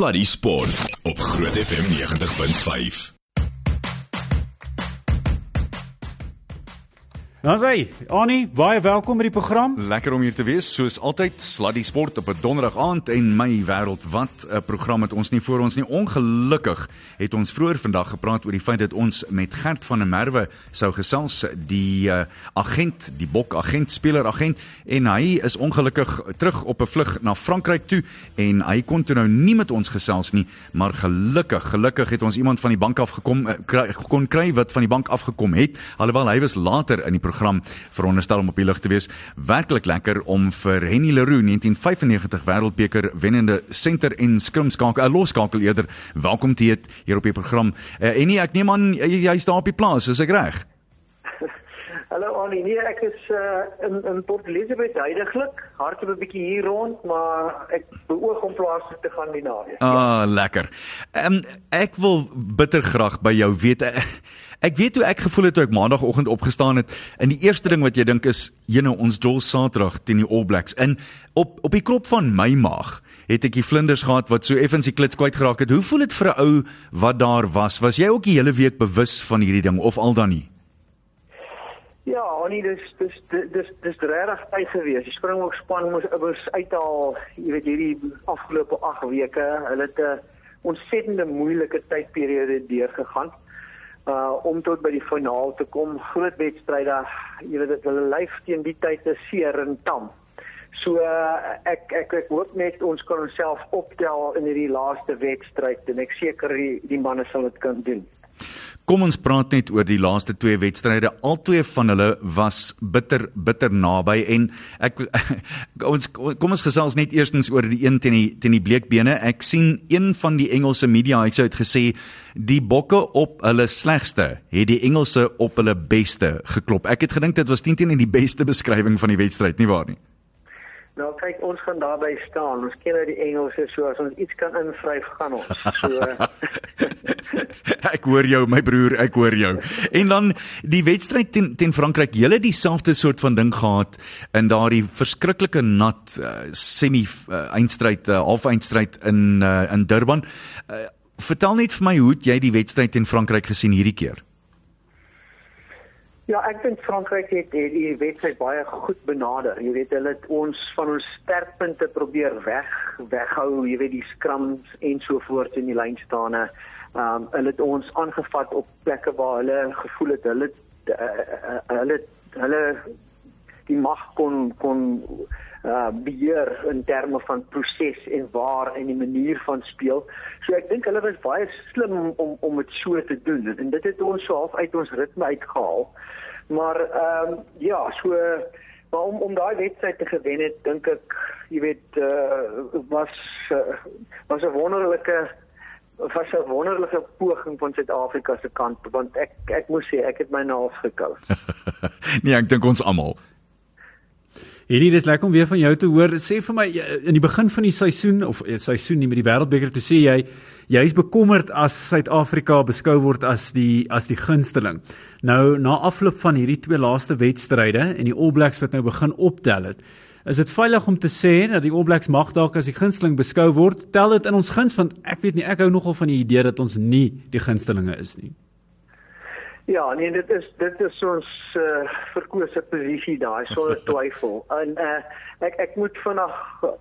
Sluddy Sport op Groot FM 90.5. Nou sê, Annie, baie welkom by die program. Lekker om hier te wees. Soos altyd, Sluddy Sport op 'n donderdag aand en my wêreld. Wat 'n program het ons nie voor ons nie. Ongelukkig het ons vroeër vandag gepraat oor die feit dat ons met Gert van der Merwe sou gesels, die uh, agent, die bok agent, speler agent en hy is ongelukkig terug op 'n vlug na Frankryk toe en hy kon toe nou nie met ons gesels nie, maar gelukkig, gelukkig het ons iemand van die bank af gekom uh, kon kry wat van die bank afgekom het, alhoewel hy was later in die program veronderstel om op die lug te wees. Werklik lekker om vir Henny Leroux 1995 Wêreldbeker wennende senter en skrimskakel, 'n uh, loskakel eerder, welkom te heet hier op die program. Uh, Henny, ek neem aan jy, jy staan op die plaas, is ek reg? Hallo Annie, nee ek is uh, in in Port Elizabeth heidaglik, hardloop 'n bietjie hier rond, maar ek beoog om plaas te gaan die naweek. Ah, ja. lekker. Ehm um, ek wil bitter graag by jou weet. Uh, Ek weet hoe ek gevoel het toe ek maandagooggend opgestaan het. En die eerste ding wat jy dink is, "Jene, ons dol Saterdag teen die All Blacks." In op op die krop van my maag het ek die vlinders gehad wat so effens die klits kwyt geraak het. Hoe voel dit vir 'n ou wat daar was? Was jy ook die hele week bewus van hierdie ding of al dan nie? Ja, nee, dis dis dis dis regtig tyd gewees. Die Springbok span moes moes uithaal, jy weet hierdie afgelope 8 weke. Hulle het 'n ontsettende moeilike tydperiode deurgegaan uh om tot by die finaal te kom. Groot wedstryde. Jy weet dit hulle lyf teen die tyd te seer en tam. So uh, ek, ek ek hoop net ons kan onsself optel in hierdie laaste wedstryd en ek seker die, die manne sal dit kan doen. Kom ons praat net oor die laaste twee wedstryde. Albei van hulle was bitter bitter naby en ek ons kom ons gesels net eerstens oor die een teen die teen die bleekbene. Ek sien een van die Engelse media het sou het gesê die bokke op hulle slegste het die Engelse op hulle beste geklop. Ek het gedink dit was teen teen die beste beskrywing van die wedstryd, nie waar nie? Nou kyk ons gaan daarby staan. Ons ken nou die Engelse so as ons iets kan invryf gaan ons. So Ek hoor jou my broer, ek hoor jou. En dan die wedstryd teen teen Frankryk, julle dieselfde soort van ding gehad in daardie verskriklike nat uh, semi uh, eindstryd, uh, half eindstryd in uh, in Durban. Uh, vertel net vir my hoe jy die wedstryd teen Frankryk gesien hierdie keer. Ja, ek dink Frankryk het die wedstryd baie goed benader. Jy weet hulle het ons van ons sterkpunte probeer weg weghou, jy weet die scrums en so voort in die lynstane. Ehm um, hulle het ons aangevat op plekke waar hulle gevoel het hulle uh, uh, hulle hulle die mag kon kon uh beheer in terme van proses en waar en die manier van speel. So ek dink hulle was baie slim om om dit so te doen en dit het ons so half uit ons ritme uitgehaal. Maar ehm um, ja, so maar om om daai wedstryd te gewen het, dink ek, jy weet, uh, was uh, was 'n wonderlike was 'n wonderlike poging van Suid-Afrika se kant want ek ek moet sê ek het my naels gekou. nee, ek dink ons almal. Hierdie is lekker om weer van jou te hoor. Sê vir my in die begin van die seisoen of die seisoen nie met die Wêreldbeker toe sê jy jy is bekommerd as Suid-Afrika beskou word as die as die gunsteling. Nou na afloop van hierdie twee laaste wedstryde en die All Blacks wat nou begin optel het, is dit veilig om te sê dat die All Blacks mag dalk as die gunsteling beskou word. Tel dit in ons guns want ek weet nie ek hou nogal van die idee dat ons nie die gunstelinge is nie. Ja, nee, dit is dit is ons uh, verkose posisie daai sonder twyfel. En uh, ek ek moet vinnig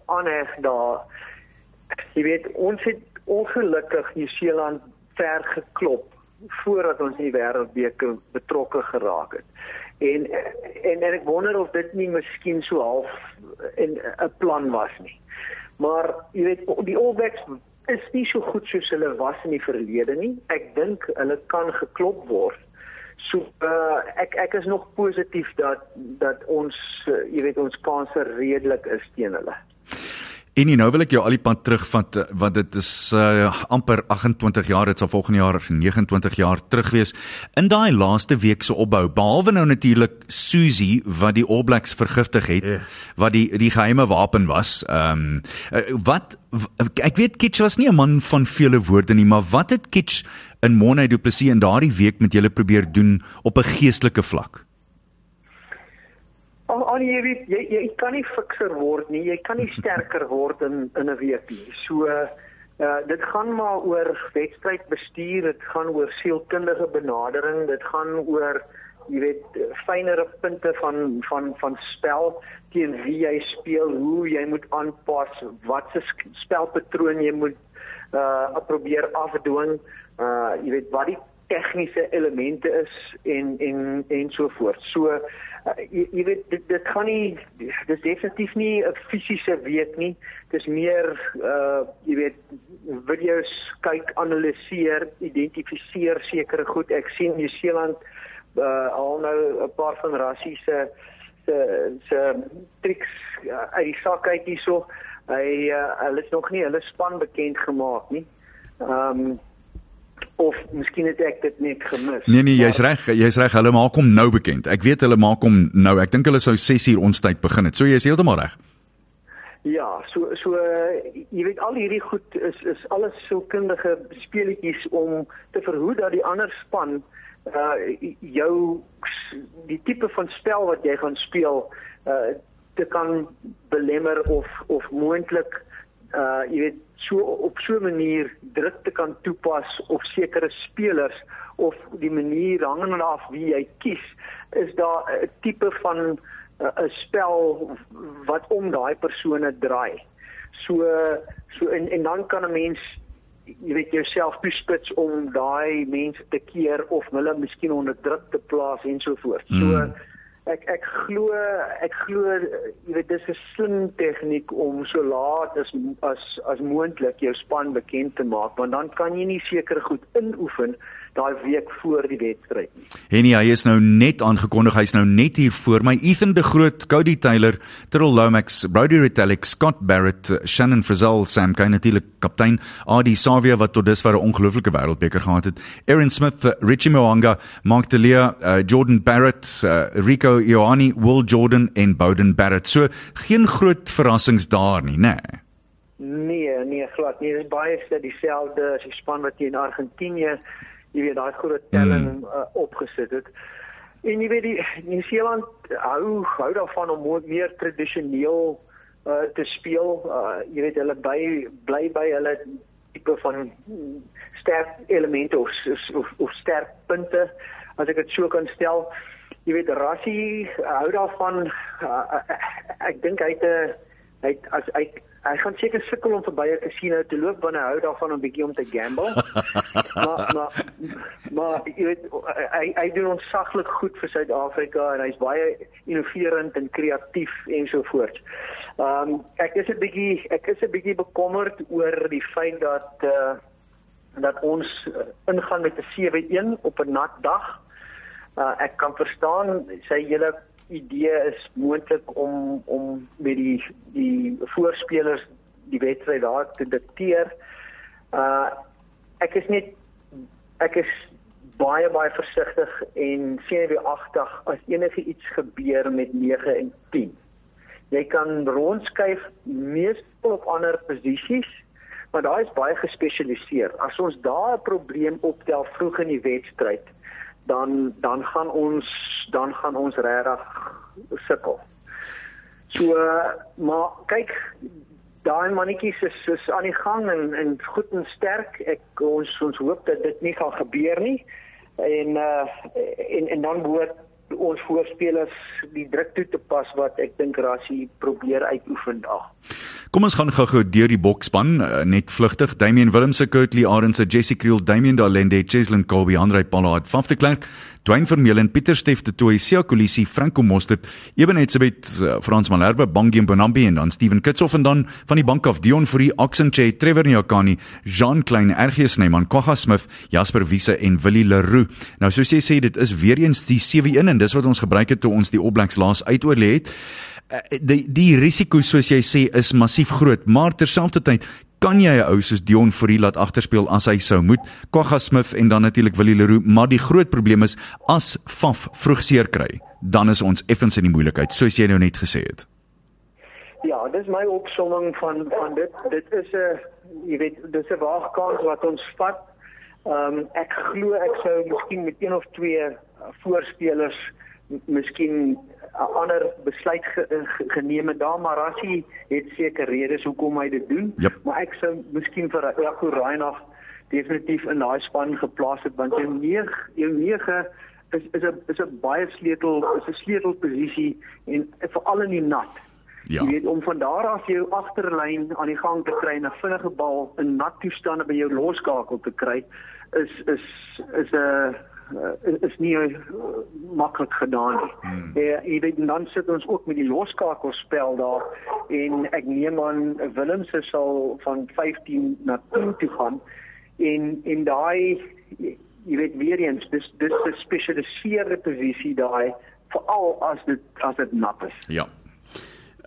aanheg daar. Jy weet, ons het ongelukkig New Zealand ver geklop voordat ons in die wêreldbeker betrokke geraak het. En en en ek wonder of dit nie miskien so half in 'n plan was nie. Maar jy weet, die All Blacks is nie so goed soos hulle was in die verlede nie. Ek dink hulle kan geklop word So uh, ek ek is nog positief dat dat ons uh, jy weet ons kanse redelik is teen hulle. En nie, nou wil ek jou al die pad terugvat eh, want dit is uh, amper 28 jaar, dit sal volgende jaar 29 jaar terug wees. In daai laaste week se opbou, behalwe nou natuurlik Susie wat die All Blacks vergiftig het, yeah. wat die die geheime wapen was. Ehm um, wat ek weet Kitch was nie 'n man van vele woorde nie, maar wat het Kitch in Monay Du Plessis in daardie week met julle probeer doen op 'n geestelike vlak? Al al jy weet jy jy kan nie fikser word nie, jy kan nie sterker word in in 'n week nie. So Uh dit gaan maar oor wedstrydbestuur, dit gaan oor sielkundige benadering, dit gaan oor jy weet fynere punte van van van spel teen wie jy speel, hoe jy moet aanpas, wat se spelpatroon jy moet uh probeer afdwing, uh jy weet wat die tegniese elemente is en en en so voort. So uh, jy, jy weet dit dit gaan nie dis definitief nie 'n fisiese week nie. Dis meer uh jy weet video's kyk, analiseer, identifiseer sekere goed. Ek sien New Zealand uh al nou 'n paar van Rassie se se se triks uh, uit die sak uit hierso. Hy uh, hulle is nog nie hulle span bekend gemaak nie. Ehm um, of miskien het ek dit net gemis. Nee nee, jy's reg, jy's reg. Hulle maak hom nou bekend. Ek weet hulle maak hom nou. Ek dink hulle sou 6 uur ons tyd begin het. So jy's heeltemal reg. Ja, so so jy weet al hierdie goed is is alles sielkundige speletjies om te verhoed dat die ander span uh jou die tipe van spel wat jy gaan speel uh te kan belemmer of of moontlik uh jy weet so op so 'n manier druk te kan toepas op sekere spelers of die manier hangende af wie jy kies is daar 'n tipe van 'n uh, spel wat om daai persone draai. So so en en dan kan 'n mens jy weet jouself toespits om daai mense te keer of hulle miskien onder druk te plaas en so voort. So mm ek ek glo ek glo jy weet dis 'n slim tegniek om so laat as as as moontlik jou span bekend te maak want dan kan jy nie seker goed inoefen daai week voor die wedstryd nie. Henny, hy is nou net aangekondig, hy's nou net hier voor my. Ethan de Groot, Cody Taylor, Terrell Lomax, Brody Retallick, Scott Barrett, Shannon Frizzell, Sam Kane natuurlik kaptein, Adi Savia wat tot dusver 'n ongelooflike wêreldbeker gehad het. Aaron Smith, Richie Mwanga, Mark Delia, uh, Jordan Barrett, uh, Rico Ioani, Will Jordan en Bowden Barrett. So geen groot verrassings daar nie, né? Nee. Nee, nee, glad nie. Dit is baie dieselfde as die span wat teen Argentinië jy weet daai groot telling mm. uh, opgesit het. En jy weet die Nieu-Seeland hou hou daarvan om meer tradisioneel uh, te speel. Uh, jy weet hulle by bly by hulle tipe van sterk elemente of of, of sterk punte as ek dit so kan stel. Jy weet Rassie hou daarvan uh, uh, ek dink hy het 'n hy het as hy Hy gaan seker sukkel om verby 'n casino te loop want hy hou daarvan om bietjie om te gamble. maar maar maar jy weet hy hy doen ons saglik goed vir Suid-Afrika en hy's baie innoverend en kreatief en so voort. Ehm um, ek is 'n bietjie ek is 'n bietjie bekommerd oor die feit dat eh uh, dat ons ingaan met 'n 7-1 op 'n nat dag. Uh, ek kan verstaan sy hele idee is moontlik om om met die die voorspelers die wedstryd daar te dikteer. Uh ek is net ek is baie baie versigtig en senuweeagtig as enige iets gebeur met 9 en 10. Jy kan rondskuif meestal op ander posisies, maar daai is baie gespesialiseer. As ons daar 'n probleem optel vroeg in die wedstryd, dan dan gaan ons dan gaan ons regtig sukkel. So maar kyk daai mannetjies is is aan die gang en en goed en sterk. Ek ons ons hoop dat dit nie gaan gebeur nie. En uh en en dan word ons voorspelers die druk toe te pas wat ek dink Rassie probeer uitoefen daar. Kom ons gaan gou-gou deur die bokspan uh, net vlugtig. Damian Willemse, Kurtley Arendse, Jesse Kriel, Damian Dalende, Cheslin Colby, Andre Pollard, Faf de Klerk, Dwayne Vermeulen, Pieter Steff de Tooi, Sia Kolisi, Franco Mostert, Eben Etzebeth, uh, Frans Malherbe, Bangiem Bonambi en dan Steven Kitshoff en dan van die bank af Dion Fourie, Oxenche, Trevor Nyakani, Jean Klein, RG Snyman, Kwagga Smith, Jasper Wiese en Willie Leroux. Nou soos jy sê, dit is weer eens die 7-1 en dis wat ons gebruik het toe ons die All Blacks laas uitoorlê het. Eh, die die risiko soos jy sê is massief groot, maar terselfdertyd kan jy 'n ou soos Dion Fourie laat agterspeel as hy sou moet. Kwagga Smith en dan natuurlik Willie Leroux, maar die groot probleem is as Faf vroeg seer kry, dan is ons effens in die moeilikheid, soos jy nou net gesê het. Ja, dis my opsomming van van dit. Dit is 'n jy weet, dis 'n waagkans wat ons vat. Ehm um, ek glo ek sou miskien met een of twee voorspelers miskien 'n ander besluit ge, ge, geneem het daar maar Rassie het seker redes hoekom hy dit doen yep. maar ek sou miskien vir Jaco Reinagh definitief in daai span geplaas het want jou 9 jou 9 is is 'n is 'n baie sleutel is 'n sleutelposisie en veral in die nat. Ja. Jy weet om van daar af jou agterlyn aan die gang te kry en 'n vinnige bal in nat toestande by jou loskakel te kry is is is 'n uh, is nie uh, maklik gedaan nie. Hmm. Ja, jy weet dan sit ons ook met die loskakelspel daar en ek neem aan Willems sal van 15 na 10 toe gaan en en daai jy weet weer eens dis dis 'n gespesialiseerde posisie daai veral as dit as dit nat is. Ja.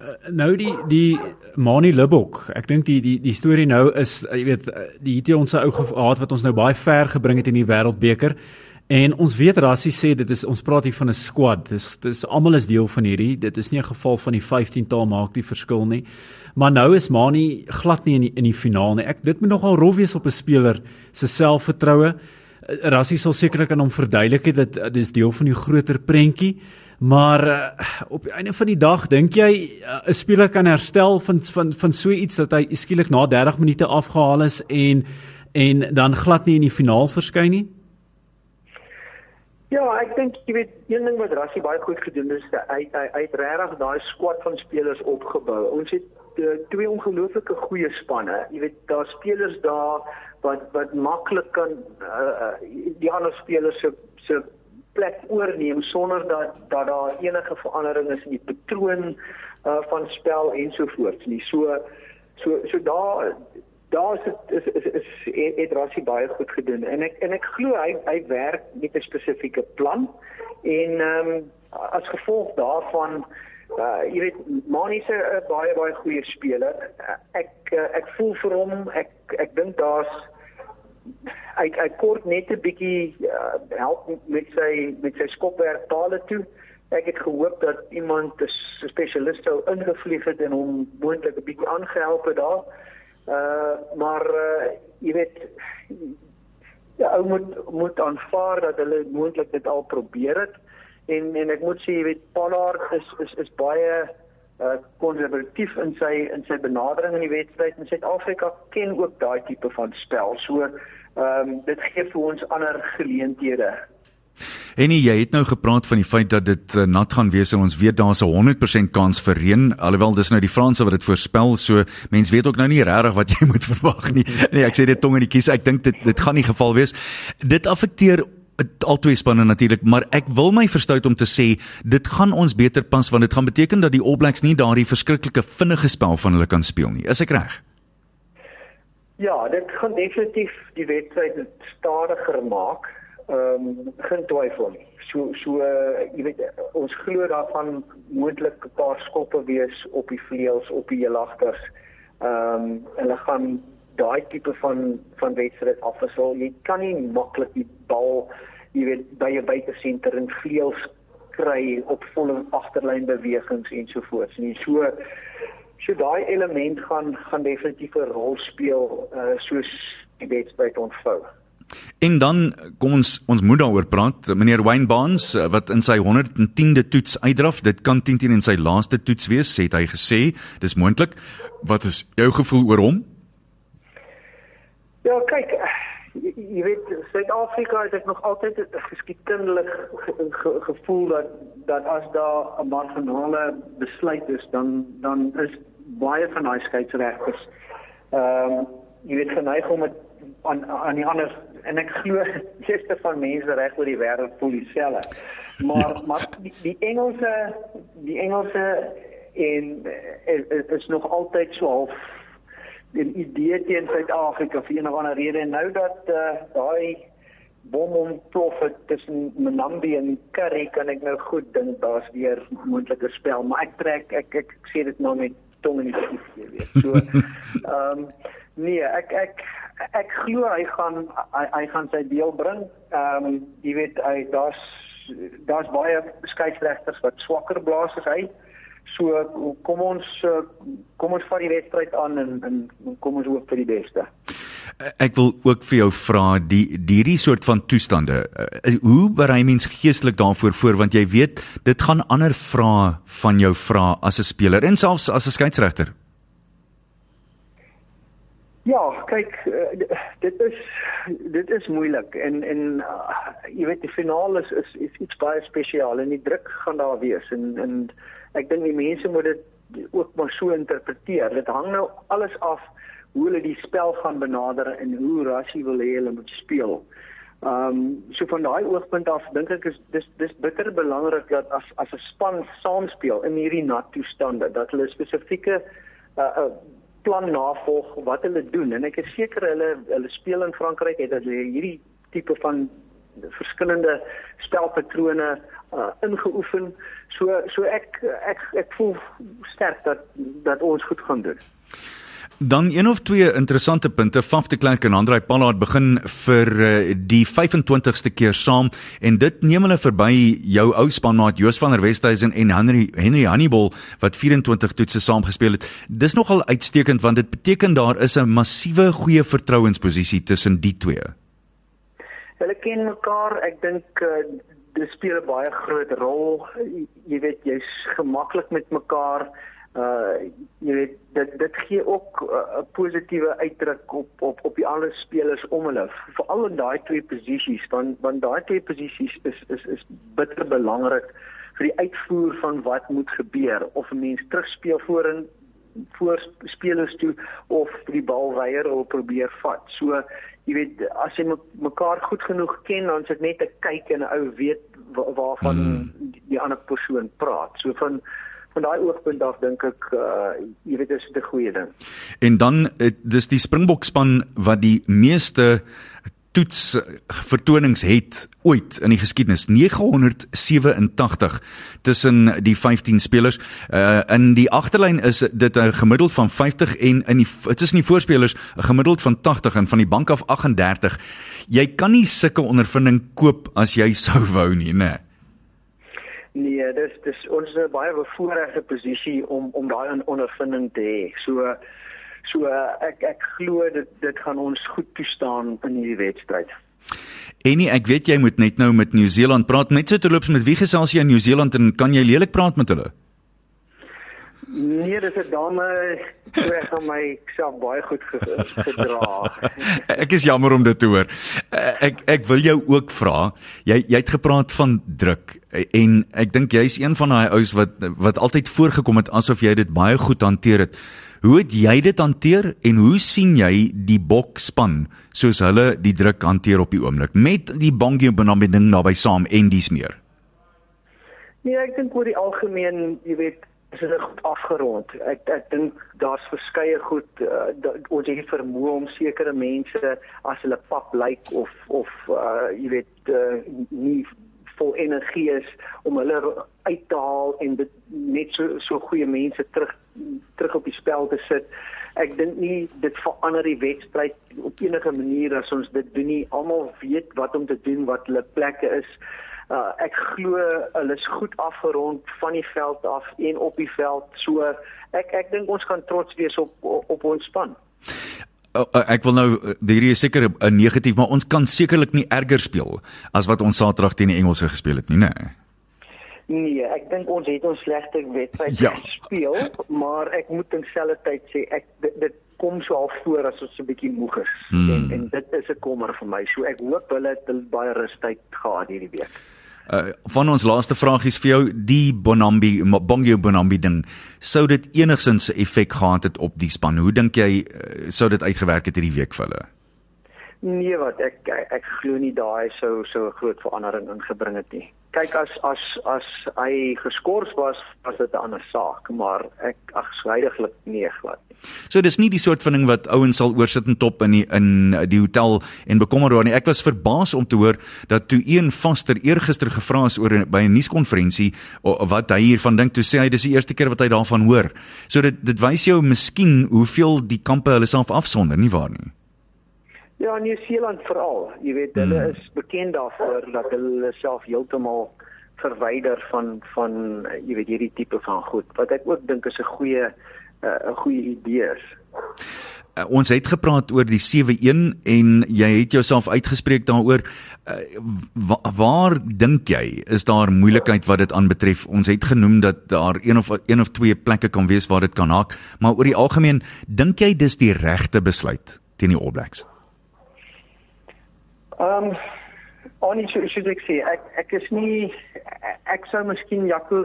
Uh, nou die die Mani Libok. Ek dink die die die storie nou is uh, jy weet uh, die het ons ou gehad wat ons nou baie ver gebring het in die wêreldbeker. En ons weet Rassie sê dit is ons praat hier van 'n squad. Dis dis almal is deel van hierdie. Dit is nie 'n geval van die 15 taal maak die verskil nie. Maar nou is Mani glad nie in die, in die finaal nie. Ek dit moet nogal rof wees op 'n speler se selfvertroue. Rassie sal sekerlik aan hom verduidelik het dat dit is deel van die groter prentjie. Maar uh, op die einde van die dag dink jy eh, 'n uh, speler kan herstel van van van so iets dat hy skielik na 30 minute afgehaal is en en dan glad nie in die finaal verskyn nie? Ja, ek dink jy weet een ding wat Rassie baie goed gedoen het is hy hy hy het regtig daai squad van spelers opgebou. Ons het uh, twee ongelooflike goeie spanne. Jy weet daar spelers daar wat wat maklik kan uh, die ander spelers se se plek oorneem sonder dat dat daar enige verandering is in die patroon uh, van spel ensovoorts nie. So so so daar daar is is is, is het Rassie baie goed gedoen en ek en ek glo hy hy werk met 'n spesifieke plan en ehm um, as gevolg daarvan uh jy weet Mani se 'n baie baie goeie speler. Ek ek voel vir hom ek ek dink daar's hy hy kort net 'n bietjie uh, help met sy met sy skopwerk tale toe. Ek het gehoop dat iemand 'n spesialist sou ingevlieg het en hom moontlik 'n bietjie aangehelp het daar. Uh maar uh, jy weet ja, ou moet moet aanvaar dat hulle moontlik dit al probeer het en en ek moet sê jy weet Pollard is is is baie uh konservatief in sy in sy benadering in die wedstryd en Suid-Afrika ken ook daai tipe van spel. So ehm um, dit gee vir ons ander geleenthede. En jy het nou gepraat van die feit dat dit uh, nat gaan wees en ons weet daar's 'n 100% kans vir reën alhoewel dis nou die Franse wat dit voorspel so mens weet ook nou nie regtig wat jy moet verwag nie. Nee, ek sê dit tong in die kies. Ek dink dit dit gaan nie geval wees. Dit affekteer albei spanne natuurlik, maar ek wil my verstout om te sê dit gaan ons beter pas want dit gaan beteken dat die All Blacks nie daardie verskriklike vinnige spel van hulle kan speel nie. Is ek reg? Ja, dit gaan definitief die wedstryd stadiger maak. Ehm um, geen twyfel nie. So so uh, jy weet ons glo daarvan moontlik 'n paar skoppe wees op die vleuels op die helagters. Ehm um, hulle gaan daai tipe van van wedstryd afwissel. Jy kan nie maklik die bal jy weet by 'n buitesenter en vleuels kry op volle agterlyn bewegings ensovoorts nie. So so daai element gaan gaan definitief 'n rol speel uh soos die wedstryd ontvou. En dan kom ons ons moet daaroor praat. Meneer Wayne Barnes uh, wat in sy 110de toets uitdraf, dit kan 10 teen in sy laaste toets wees, het hy gesê. Dis moontlik. Wat is jou gevoel oor hom? Ja, kyk, jy, jy weet Suid-Afrika het ek nog altyd geskiedkundig ge, ge, gevoel dat dat as daar 'n marginale besluit is, dan dan is baie van daai skeieregters ehm um, jy weet geneig om het aan aan die ander en ek glo geste van mense reg oor die wêreld voel dieselfde. Maar ja. maar die, die Engelse die Engelse en is, is nog altyd so half 'n idee teen Suid-Afrika vir een of ander rede en nou dat uh, daai bom ontplof het tussen Mnambi en Curry kan ek nou goed dink daar's weer moontlike spel maar ek trek ek ek, ek sê dit nou met tong in die kies hier weer. So ehm um, nee, ek ek ek glo hy gaan hy, hy gaan sy deel bring. Ehm um, jy weet hy daar's daar's baie skeieregters wat swakker blaas as hy. So kom ons kom ons vat die wedstryd aan en en kom ons hoop vir die beste. Ek wil ook vir jou vra die hierdie soort van toestande. Uh, hoe berei mens geestelik daarvoor voor want jy weet dit gaan ander vrae van jou vra as 'n speler en selfs as 'n skeieregter. Ja, kyk, uh, dit is dit is moeilik en en uh, jy weet die finale is, is is iets baie spesiaal en die druk gaan daar wees en en ek dink die mense moet dit ook maar so interpreteer. Dit hang nou alles af hoe hulle die spel gaan benader en hoe Rassie wil hê hulle moet speel. Ehm um, so van daai oogpunt af dink ek is dis dis bitter belangrik dat as as 'n span saam speel in hierdie nat toestande dat hulle spesifieke uh, uh, plan navolg wat hulle doen en ek is seker hulle hulle speel in Frankryk het dat hierdie tipe van verskillende spelpatrone uh, ingeoefen. So so ek ek ek voel sterk dat dat ons goed gaan doen. Dan een of twee interessante punte. Faf de Klerk en Andrei Pallard begin vir uh, die 25ste keer saam en dit neem hulle verby jou ou spanmaat Joos van der Westhuizen en Henry Henry Hannibal wat 24 toetse saam gespeel het. Dis nogal uitstekend want dit beteken daar is 'n massiewe goeie vertrouensposisie tussen die twee. Hulle ken mekaar. Ek dink uh, dit speel 'n baie groot rol. Jy weet jy's gemaklik met mekaar uh jy weet dit dit gee ook uh, 'n uh, positiewe uitdruk op op op die ander spelers om hulle veral in daai twee posisies want want daai twee posisies is is is bitter belangrik vir die uitvoer van wat moet gebeur of 'n mens terugspeel voorin voor spelers toe of die bal weier of probeer vat. So jy weet as jy mekaar goed genoeg ken dan is dit net 'n kyk en 'n ou weet waarvan hmm. die, die ander persoon praat. So van van daai oogpunt af dink ek uh jy weet dis 'n goeie ding. En dan dis die Springbok span wat die meeste toets vertonings het ooit in die geskiedenis 987 tussen die 15 spelers uh, in die agterlyn is dit 'n gemiddeld van 50 en in die tussen die voorspelers 'n gemiddeld van 80 en van die bank af 38 jy kan nie sulke ondervinding koop as jy sou wou nie nê nee. Nee, dis dis ons is 'n baie bevoordeelde posisie om om daai ondervinding te hê. So so ek ek glo dit dit gaan ons goed toestaan in hierdie wedstryd. Enie, ek weet jy moet net nou met Nieu-Seeland praat. Net so terloops met wie gesels jy in Nieu-Seeland en kan jy lelik praat met hulle? Nee, dis 'n dame ek gaan my self baie goed gedra. ek is jammer om dit te hoor. Eh, ek ek wil jou ook vra. Jy jy het gepraat van druk en ek dink jy's een van daai ouens wat wat altyd voorgekom het asof jy dit baie goed hanteer het. Hoe het jy dit hanteer en hoe sien jy die bokspan soos hulle die druk hanteer op die oomblik met die Bongio Bonambi ding naby saam en dis meer? Nee, ek dink oor die algemeen, jy weet, is dit goed afgerond. Ek ek dink daar's verskeie goed uh, ons het vermoë om sekere mense as hulle pap lyk of of uh, jy weet uh, nie vol energie is om hulle uit te haal en dit net so so goeie mense terug terug op die spel te sit. Ek dink nie dit verander die wedstryd op enige manier as ons dit doen nie. Almal weet wat om te doen, wat hulle plekke is ek glo hulle is goed afgerond van die veld af en op die veld. So ek ek dink ons kan trots wees op op, op ons span. Uh, uh, ek wil nou hierdie is seker 'n negatief, maar ons kan sekerlik nie erger speel as wat ons Saterdag teen die Engelse gespeel het nie, né? Nee, ek dink ons het ons slegte wedstryd ja. gespeel, maar ek moet in selfde tyd sê ek dit, dit kom so al voor as ons 'n bietjie moeg is hmm. en en dit is 'n kommer vir my. So ek hoop hulle het baie rustyd gehad hierdie week. Uh, van ons laaste vragies vir jou die Bonambi Bongio Bonambi ding sou dit enigsins 'n effek gehad het op die span? Hoe dink jy uh, sou dit uitgewerk het hierdie week vir hulle? Nee wat ek ek, ek glo nie daai sou so 'n groot verandering ingebring het nie kyk as as as hy geskort was was dit 'n ander saak maar ek ag swydiglik nee glad So dis nie die soort van ding wat ouens sal oorsit en top in die, in die hotel en bekommer oor nie. Ek was verbaas om te hoor dat toe een vaster eergister gevra is oor by 'n nuuskonferensie wat hy hiervan dink toe sê hy dis die eerste keer wat hy daarvan hoor. So dit dit wys jou miskien hoeveel die kampe hulle self afsonder, nie waar nie? Ja, New Zealand veral. Jy weet, hulle hmm. is bekend daarvoor dat hulle self heeltemal verwyder van van jy weet hierdie tipe van goed. Wat ek ook dink is 'n goeie 'n uh, goeie idee is. uh, ons het gepraat oor die 7-1 en jy het jouself uitgespreek daaroor. Uh, wa waar dink jy is daar moeilikheid wat dit aanbetref? Ons het genoem dat daar een of een of twee plekke kan wees waar dit kan haak, maar oor die algemeen dink jy dis die regte besluit teen die All Blacks? Ehm um, Onnie sou sou ek sê ek ek is nie ek sou miskien Jaco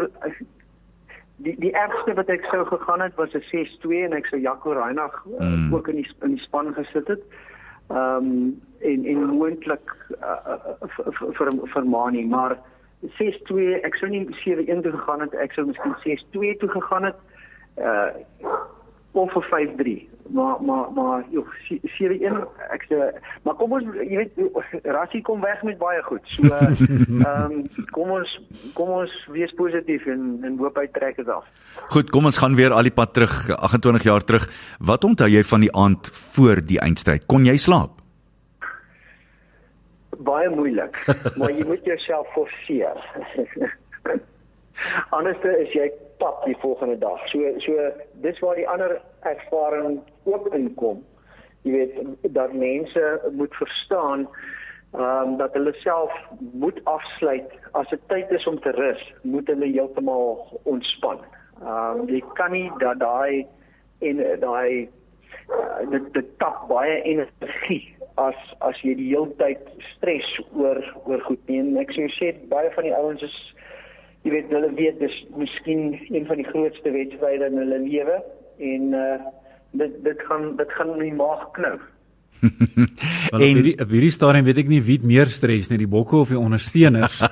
die die ergste wat ek sou gegaan het was 'n 6-2 en ek sou Jaco Reinagh uh, mm. ook in die in die span gesit het. Ehm um, en en moontlik uh, vir vir Mani maar 6-2 ek sou nie 7-1 toe gegaan het ek sou miskien 6-2 toe gegaan het. Uh of vir 5-3. Maar maar maar joh 7-1 ek sê maar kom ons jy weet Rassie kom weg met baie goed. So ehm um, kom ons kom ons wees positief en en hoop hy trek dit af. Goed, kom ons gaan weer al die pad terug 28 jaar terug. Wat onthou jy van die aand voor die eindstryd? Kon jy slaap? Baie moeilik, maar jy moet jouself forceer. Anderste is jy pap die volgende dag. So so dis waar die ander ervaring ook inkom. Jy weet dat mense moet verstaan ehm um, dat hulle self moet afsluit as dit tyd is om te rus, moet hulle heeltemal ontspan. Ehm um, jy kan nie dat daai en daai uh, dit dit tap baie energie as as jy die hele tyd stres oor oor goed nie. En ek sê baie van die ouens is jy weet hulle weet dis miskien een van die grootste wedstryde in hulle lewe en uh dit dit gaan dit gaan in die maag knou. en op hierdie op hierdie stadium weet ek nie wie meer stres nie, die bokke of die ondersteuners.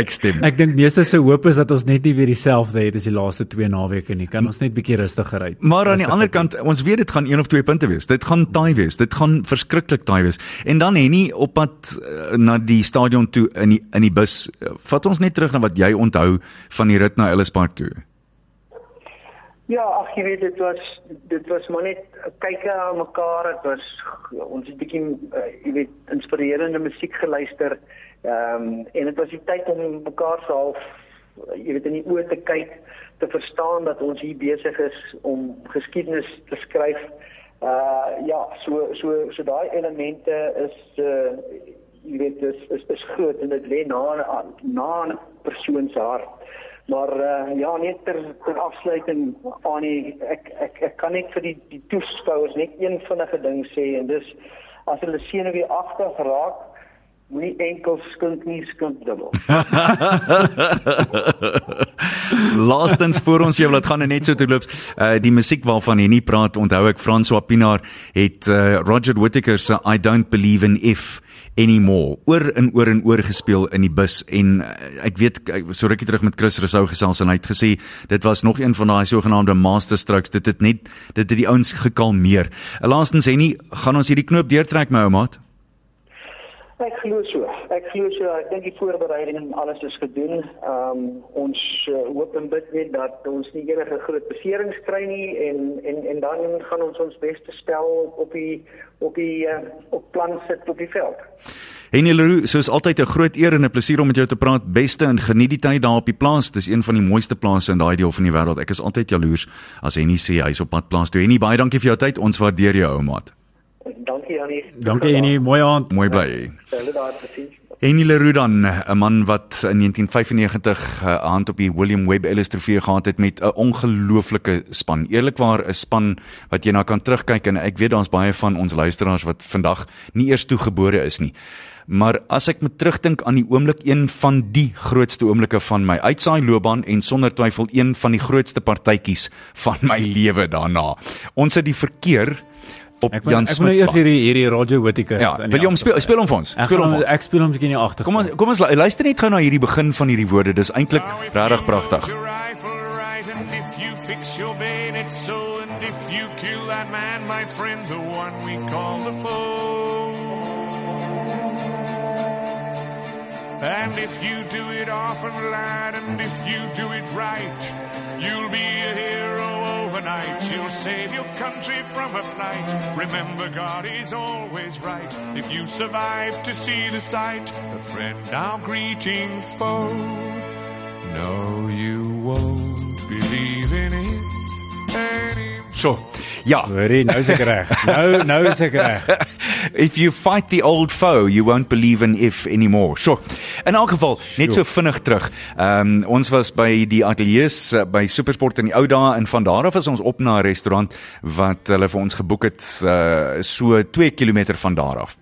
ek stem. Ek dink meeste se hoop is dat ons net nie weer dieselfde het as die laaste 2 naweke nie. Kan ons net bietjie rustiger ry. Maar aan die ander kant, ons weet dit gaan een of twee punte wees. Dit gaan taai wees. Dit gaan verskriklik taai wees. En dan Henny op pad uh, na die stadion toe in die in die bus. Uh, vat ons net terug na wat jy onthou van die rit na Ellis Park toe. Ja, ag jy weet dit was dit was maar net kyk aan mekaar. Dit was ons het bietjie uh, jy weet inspirerende musiek geluister. Ehm um, en dit was die tyd om mekaar se half jy weet in die oë te kyk, te verstaan dat ons hier besig is om geskiedenis te skryf. Uh ja, so so so daai elemente is uh jy weet is is, is groot en dit lê na na 'n persoon se hart. Maar uh, ja, net ter ter afsluiting aan die ek ek ek kan net vir die die toeskouers net een vinnige ding sê en dis as hulle senuwee agter geraak Moenie enkel skink nie, skink dubbel. Laastens vir ons wil dit gaan net so terloops. Uh die musiek waarvan jy nie praat, onthou ek François Pinaar het uh, Roger Whittaker se I don't believe in if anymore oor en oor en oor gespeel in die bus en uh, ek weet so rukkie terug met Chris Rousseau gesels en hy het gesê dit was nog een van daai sogenaamde master strokes dit het net dit het die ouens gekalmeer. Laastens Henny, gaan ons hierdie knoop deurtrek my ou maat? Ek glo so. Ek glo so. Ek dink die voorbereiding en alles is gedoen. Ehm um, ons uh, hoop en bid net dat ons nie enige groot beserings kry nie en en en dan gaan ons ons beste stel op die op die uh, op plan sit op die veld. Henny Leroux, soos altyd 'n groot eer en 'n plesier om met jou te praat. Beste en geniet die tyd daar op die plaas. Dis een van die mooiste plase in daai deel van die wêreld. Ek is altyd jaloers as Henny sê hy's op pad plaas toe. Henny, baie dankie vir jou tyd. Ons waardeer jou, ou maat. Dankie Janie. Dankie Janie, mooi aand. Mooi bly. Henny Leroux dan 'n man wat in 1995 'n uh, hand op die William Webb Ellis Trofee gehad het met 'n ongelooflike span. Eerlikwaar 'n span wat jy na kan terugkyk en ek weet daar's baie van ons luisteraars wat vandag nie eers toegebore is nie. Maar as ek met terugdink aan die oomblik een van die grootste oomblikke van my uitsaai loopbaan en sonder twyfel een van die grootste partytjies van my lewe daarna. Ons het die verkeer op ek Jan Smit. Ek moet nou eers hierdie hierdie Roger Whittaker. Ja, wil jy hom speel? Speel hom vir ons. Speel hom. Ek speel hom bietjie in die agtergrond. Kom ons kom ons luister net gou na hierdie begin van hierdie woorde. Dis eintlik regtig pragtig. And if you do it often lad and if you do it right you'll be a hero overnight. You'll save your country from a plight. Remember, God is always right. If you survive to see the sight, a friend now greeting foe. No, you won't believe in it anymore. So. Ja. Hoorie, nou is ek reg. Nou nou is ek reg. If you fight the old foe, you won't believe in if anymore. So. In elk geval, net so vinnig terug. Ehm um, ons was by die ateljee's uh, by Supersport in die ou dae en van daar af is ons op na 'n restaurant wat hulle vir ons geboek het uh, so 2 km van daar af.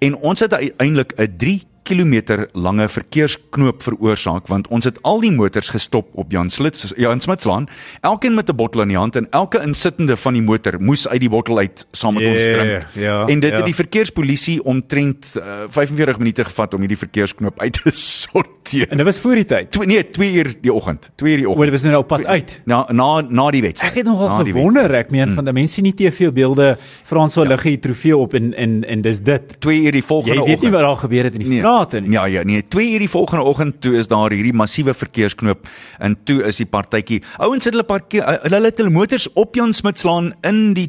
En ons het uiteindelik 'n 3 km lange verkeersknoop veroorsaak want ons het al die motors gestop op Jan Slits Jan Smitslaan elkeen met 'n bottel in die hand en elke insittende van die motor moes uit die bottel uit saam met yeah, ons drink. Ja, en dit ja. het die verkeerspolisie omtrent uh, 45 minute gevat om hierdie verkeersknoop uit te sorteer. En dit was voor die tyd. Twee, nee, 2 uur die oggend. 2 uur die O, oggend. dit was nou op pad uit. Na na na die wedstryd. Ek het nogal gewonder, ek meen van die mense nie TV beelde Frans so lig hier trofee op en en en dis dit. 2 uur die volgende Jy weet nie oggend. wat daar gebeur het in die Nee. Strate nie. Ja ja, nee, 2 uur die volgende oggend toe is daar hierdie massiewe verkeersknoop en toe is die partytjie. Ouens het hulle parkeer hulle hulle het hulle motors op Jan Smitslaan in die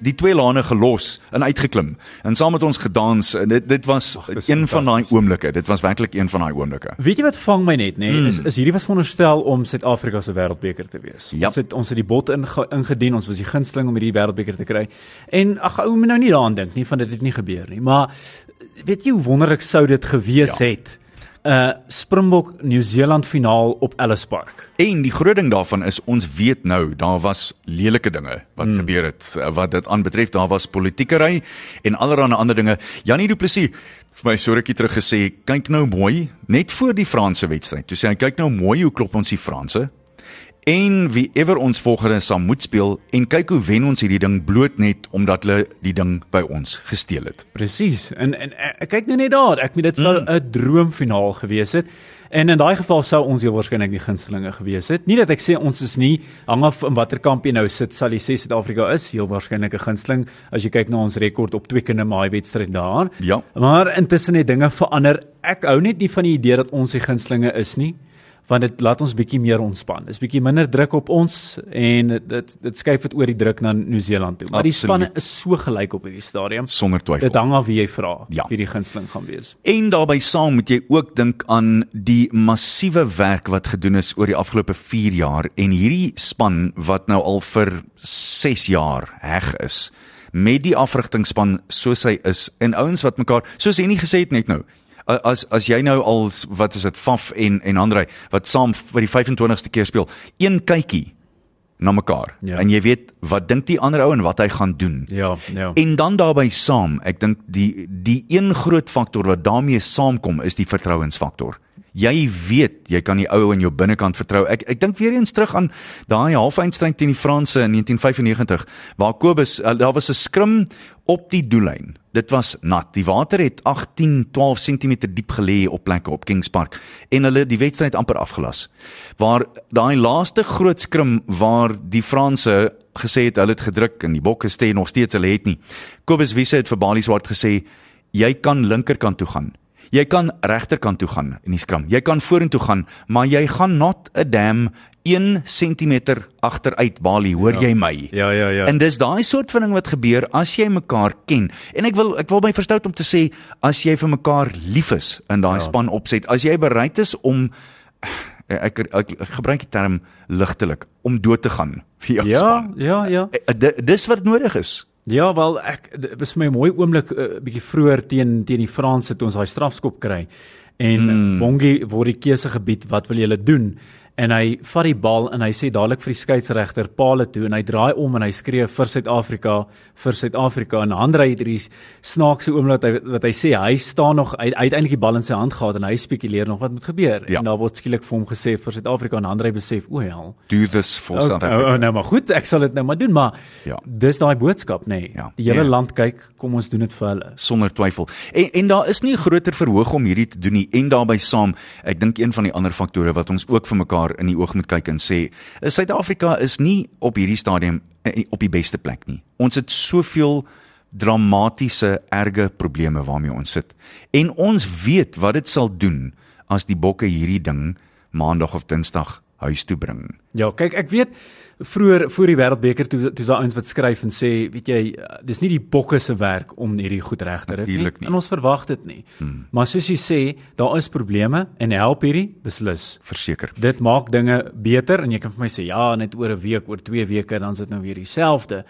die twee lane gelos en uitgeklim. En saam met ons gedans en dit dit was dis een van daai oomblikke. Dit was werklik een van daai oomblikke. Weet jy wat vang my net, nê? Nee? Is is hierdie was veronderstel om Suid-Afrika se wêreldbeker te wees. Ja. Ons het ons het die bot inge, ingedien, ons was die gunsteling om hierdie wêreldbeker te kry. En ag ou moet nou nie daaraan dink nie van dit het nie gebeur nie, maar weet jy hoe wonderlik sou dit gewees Ja. het? Uh Springbok Nieu-Seeland finaal op Ellis Park. En die groot ding daarvan is ons weet nou daar was lelike dinge wat hmm. gebeur het eh, wat dit aanbetref daar was politiekery en allerlei ander dinge. Janie Du Plessis vir my so rukkie terug gesê kyk nou mooi net voor die Franse wedstryd. Toe sê hy kyk nou mooi hoe klop ons die Franse en wie ewer ons volgende sal moet speel en kyk hoe wen ons hierdie ding bloot net omdat hulle die ding by ons gesteel het. Presies. En en ek kyk nou net daar. Ek meen dit sou 'n droomfinaal gewees het. En in daai geval sou ons heel waarskynlik die gunstelinge gewees het. Nie dat ek sê ons is nie hang af in watter kamp jy nou sit, sal jy sê Suid-Afrika is heel waarskynlik 'n gunsteling as jy kyk na ons rekord op twee kinde maai wedstryd daar. Ja. Maar intussen het dinge verander. Ek hou net nie van die idee dat ons die gunstelinge is nie want dit laat ons bietjie meer ontspan. Dis bietjie minder druk op ons en dit dit skuif dit oor die druk na Nieu-Seeland toe. Maar die Absoluut. spanne is so gelyk op hierdie stadium. Sonder twyfel. Dit hang af wie jy vra Ja. wie die gunsteling gaan wees. En daarbey saam moet jy ook dink aan die massiewe werk wat gedoen is oor die afgelope 4 jaar en hierdie span wat nou al vir 6 jaar heg is met die afrigtingspan soos hy is en ouens wat mekaar soos Henny gesê het net nou as as jy nou al wat is dit Faf en en Andrei wat saam vir die 25ste keer speel een kykie na mekaar Ja. en jy weet wat dink die ander ou en wat hy gaan doen Ja, ja. En dan daarbey saam, ek dink die die een groot faktor wat daarmee saamkom is die vertrouensfaktor. Jy weet, jy kan die ou in jou binnekant vertrou. Ek ek dink weer eens terug aan daai halfeindstryd teen die Franse in 1995 waar Kobus uh, daar was 'n skrim op die doellyn. Dit was nat. Die water het 18, 12 cm diep gelê op plekke op Kings Park en hulle die wedstryd amper afgelas. Waar daai laaste groot skrim waar die Franse gesê het hulle het gedruk en die bokke sê nog steeds hulle het nie. Kobus Wiese het vir Bali Swart gesê jy kan linkerkant toe gaan. Jy kan regterkant toe gaan in die skram. Jy kan vorentoe gaan, maar jy gaan not 'n damn 1 cm agteruit Bali, hoor jy my? Ja, ja, ja. En dis daai soort van ding wat gebeur as jy mekaar ken. En ek wil ek wil my verstout om te sê as jy vir mekaar lief is in daai ja. span opset, as jy bereid is om ek, ek, ek, ek gebruik die term ligtelik om dood te gaan vir jou ja, span. ja, ja. Eh, di- Dis wat nodig is. Ja, wel ek dit was vir my 'n mooi oomblik 'n uh, bietjie vroeër teen teen die Franse toe ons daai strafskop kry. En mm. Bongi word die keuse gebied, wat wil julle doen? En hy vat die bal en hy sê dadelik vir die skeieregter paal toe en hy draai om en hy skree vir Suid-Afrika, vir Suid-Afrika en Andre het hierdie snaakse oomblik wat hy wat hy sê hy staan nog hy, hy het eintlik die bal in sy hand gehad en hy spekuleer nog wat moet gebeur. Ja. En daar word skielik vir hom gesê vir Suid-Afrika en Andre besef, o hel. Do this for Oh, South oh, Africa. oh, nou maar goed, ek sal dit nou maar doen, maar Ja. dis daai boodskap nê. Nee. Ja. Die hele Ja. land kyk, kom ons doen dit vir hulle. sonder twyfel. En en daar is nie 'n groter verhoog om hierdie te doen nie en daarbey saam, ek dink een van die ander faktore wat ons ook vir mekaar in die oog moet kyk en sê, is Suid-Afrika is nie op hierdie stadium eh, op die beste plek nie. Ons het soveel dramatiese erge probleme waarmee ons sit. En ons weet wat dit sal doen as die bokke hierdie ding maandag of dinsdag huis toe bring. Ja, kyk, ek weet vroeër voor die wêreldbeker toe toe daar eens wat skryf en sê, weet jy, dis nie die bokke se werk om hierdie goed reg te ry nie. Nie. En ons verwag dit nie. Hmm. Maar soos jy sê, daar is probleme en help hierdie beslis. Verseker. Dit maak dinge beter en jy kan vir my sê ja, net oor 'n week, oor 2 weke dan is dit nou weer dieselfde.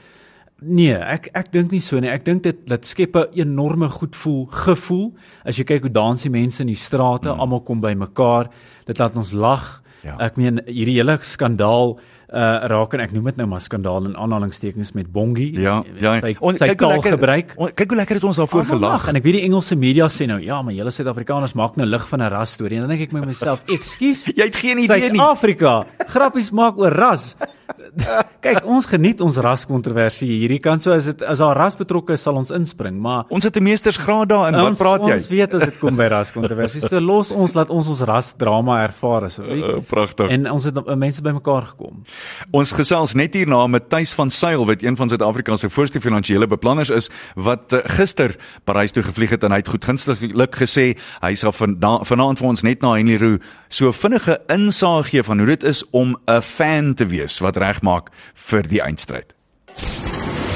Nee, ek ek dink nie so nie. Ek dink dit dit skep 'n enorme goed voel gevoel. As jy kyk hoe dans die mense in die strate, mm. almal kom by mekaar. Dit laat ons lag. Ja. Ek meen hierdie hele skandaal uh raak en ek noem dit nou maar skandaal in aanhalingstekens met Bongi. Ja, ja. Sy, On- sy kyk hoe lekker- gebruik. on- Kyk hoe lekker het ons daarvoor gelag. lag. En ek weet die Engelse media sê nou, ja, maar julle Suid-Afrikaners maak nou lig van 'n ras storie. En dan dink ek met myself, "Ekskuus, Jy het geen idee nie. Suid-Afrika, grappies maak oor ras." Kyk, ons geniet ons raskontroversie hierdie kant. So as dit as daar ras betrokke is, sal ons inspring, maar Ons het 'n meestersgraad daarin. Wat praat jy? Ons weet as dit kom by raskontroversies. So los ons laat ons ons rasdrama ervaar asseblief. Uh, pragtig. En ons het uh, mense bymekaar gekom. Ons gesels net hierna met Tuis van Sail wat een van Suid-Afrika se voorste finansiële beplanners is wat uh, gister Parys toe gevlieg het en hy het goed gunstiglik gesê hy sal van vanaand vir ons net na Henry Roo so vinnige insaag gee van hoe dit is om 'n fan te wees wat regmaak vir die eindstryd.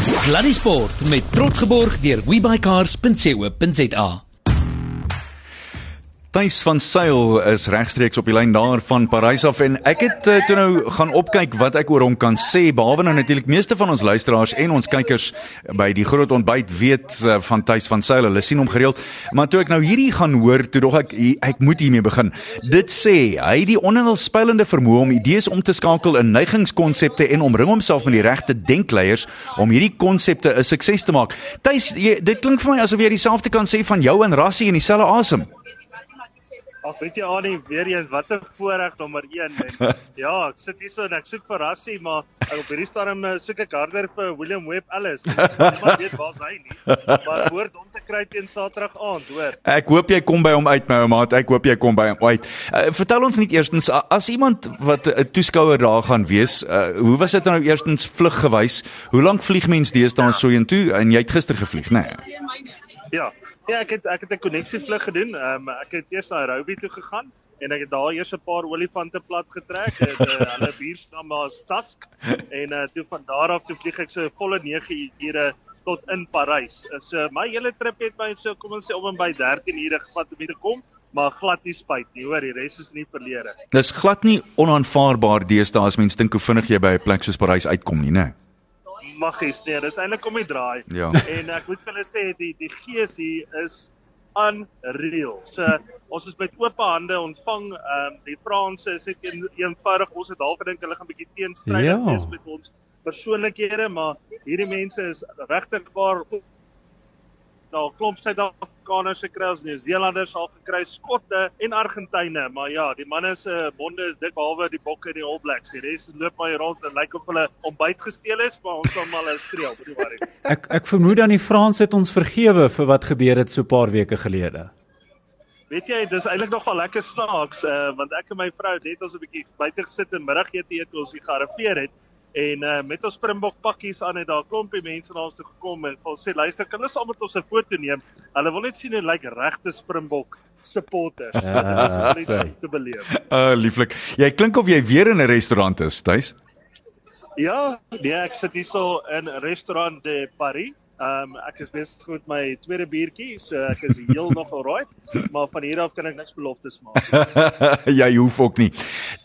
Sluddy Sport met trots geborg deur webycars.co.za. Tuis van Sail is regstreeks op die lyn daar van Parys af en ek het uh, toe nou gaan opkyk wat ek oor hom kan sê. Behalwe nou natuurlik meeste van ons luisteraars en ons kykers by die groot ontbyt weet uh, van Tuis van Sail hulle sien hom gereeld. Maar toe ek nou hierdie gaan hoor toe dog ek ek moet hiermee begin. Dit sê hy het die onheilspellende vermoë om idees om te skakel in neigingskonsepte en omring homself met die regte denkleiers om hierdie konsepte 'n sukses te maak. Tuis jy- dit klink vir my asof jy dieselfde kan sê van jou en Rassie in dieselfde asem Ag weet jy Annie, weer eens wat 'n voorreg nommer 1 en ja, ek sit hier so en ek soek vir Rassie, maar ek op hierdie stadium eh, soek ek harder vir William Webb Ellis. Niemand weet waar's hy nie. Maar hoort om te kry teen Saterdag aand, hoor. Ek hoop jy kom by hom uit my ou maat. Ek hoop jy kom by hom uit. Uh, vertel ons net eerstens as iemand wat 'n toeskouer daar gaan wees, uh, hoe was dit nou eerstens vluggewys? Hoe lank vlieg mens deesdae so intoe en jy het gister gevlieg, né? Nee? Ja. Ja, ek het ek het 'n koneksievlug gedoen. Ehm um, ek het eers na Nairobi toe gegaan en ek het daar eers 'n paar olifante plat getrek. Het, uh, hulle buursnaam was Tusk en uh, toe van daar af toe vlieg ek so 'n volle 9 ure tot in Parys. Uh, So my hele trip het my so kom ons sê om en by 13 ure gevat om hier te kom, maar glad nie spyt nie. Hoor, die res is nie verlede. Dis glad nie onaanvaarbaar deesdae as mens dink hoe vinnig jy by 'n plek soos Parys uitkom nie, né? Maggies, nee, dis eintlik om die draai. Ja. En ek moet vir hulle sê die die gees hier is unreal. So ons is met oop hande ontvang. Ehm um, die Franse is net een, eenvoudig. Ons het half gedink hulle gaan bietjie teenstrydig Ja. wees met ons persoonlikhede, maar hierdie mense is regtig waar daar klomp Suid-Afrikaners gekry, ons Nieu-Zeelanders al gekry, Skotte en Argentyne, maar ja, die manne se monde is dik behalwe die bokke en die All Blacks. Die res loop maar rond en lyk of hulle ontbyt gesteel is, maar ons sal maar hulle streel, moenie worry. Ek ek vermoed dan die Frans het ons vergewe vir wat gebeur het so 'n paar weke gelede. Weet jy, dis eintlik nogal lekker snaaks, uh, want ek en my vrou het net ons 'n bietjie buite gesit en middagete eet toe ons hier gearriveer het. En uh, met ons Springbok pakkies aan het daar 'n klompie mense na ons toe gekom en ons sê luister, kan hulle saam met ons 'n foto neem? Hulle wil net sien hoe lyk regte Springbok supporters. Ja, Dis sê. om te beleef. Uh lieflik. Jy klink of jy weer in 'n restaurant is, Tuis. Ja, nee, ek sit hierso in Restaurant de Paris. Ehm um, ek is besig met my tweede biertjie, so ek is heel nog alright, maar van hier af kan ek niks beloftes maak. jy hoef ook nie.